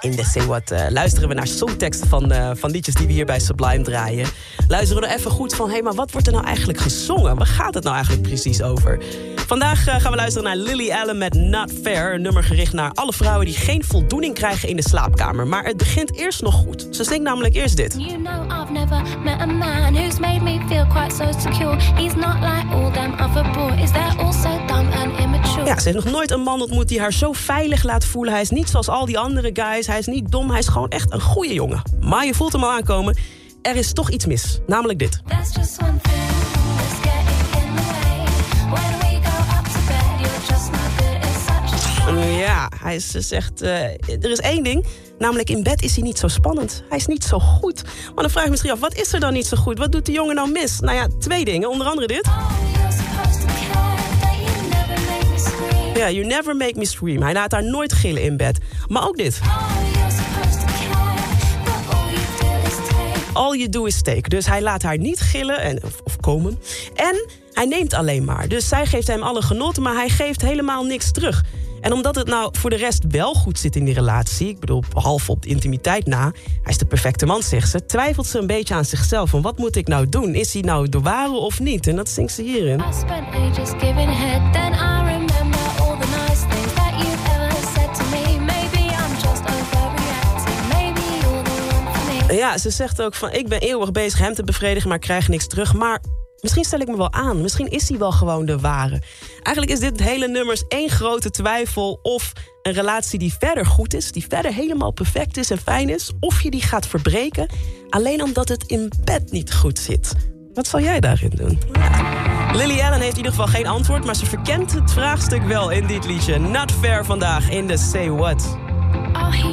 In de Say What eh, luisteren we naar songteksten van, eh, van liedjes die we hier bij Sublime draaien. Luisteren we er even goed van, hé, hey, maar wat wordt er nou eigenlijk gezongen? Waar gaat het nou eigenlijk precies over? Vandaag eh, gaan we luisteren naar Lily Allen met Not Fair. Een nummer gericht naar alle vrouwen die geen voldoening krijgen in de slaapkamer. Maar het begint eerst nog goed. Ze zingt namelijk eerst dit. You know I've never met a man who's made me feel quite so secure. He's not like all them other boys. They're all so dumb. Ja, ze heeft nog nooit een man ontmoet die haar zo veilig laat voelen. Hij is niet zoals al die andere guys. Hij is niet dom. Hij is gewoon echt een goede jongen. Maar je voelt hem al aankomen. Er is toch iets mis. Namelijk dit. Ja, hij is- ze zegt, eh, er is één ding. Namelijk in bed is hij niet zo spannend. Hij is niet zo goed. Maar dan vraag je misschien af, wat is er dan niet zo goed? Wat doet de jongen nou mis? Nou ja, twee dingen. Onder andere dit. Ja, you never make me scream. Hij laat haar nooit gillen in bed. Maar ook dit. All you do is take. Dus hij laat haar niet gillen en, of, of komen. En hij neemt alleen maar. Dus zij geeft hem alle genot, maar hij geeft helemaal niks terug. En omdat het nou voor de rest wel goed zit in die relatie... ik bedoel, behalve op de intimiteit na... hij is de perfecte man, zegt ze... twijfelt ze een beetje aan zichzelf. Van wat moet ik nou doen? Is hij nou de ware of niet? En dat zingt ze hierin. I spent ages Ja, ze zegt ook van... ik ben eeuwig bezig hem te bevredigen, maar krijg niks terug. Maar misschien stel ik me wel aan. Misschien is hij wel gewoon de ware. Eigenlijk is dit hele nummers één grote twijfel... of een relatie die verder goed is... die verder helemaal perfect is en fijn is... of je die gaat verbreken... alleen omdat het in bed niet goed zit. Wat zal jij daarin doen? Lily Allen heeft in ieder geval geen antwoord... maar ze verkent het vraagstuk wel in dit liedje. Not fair vandaag in de Say What.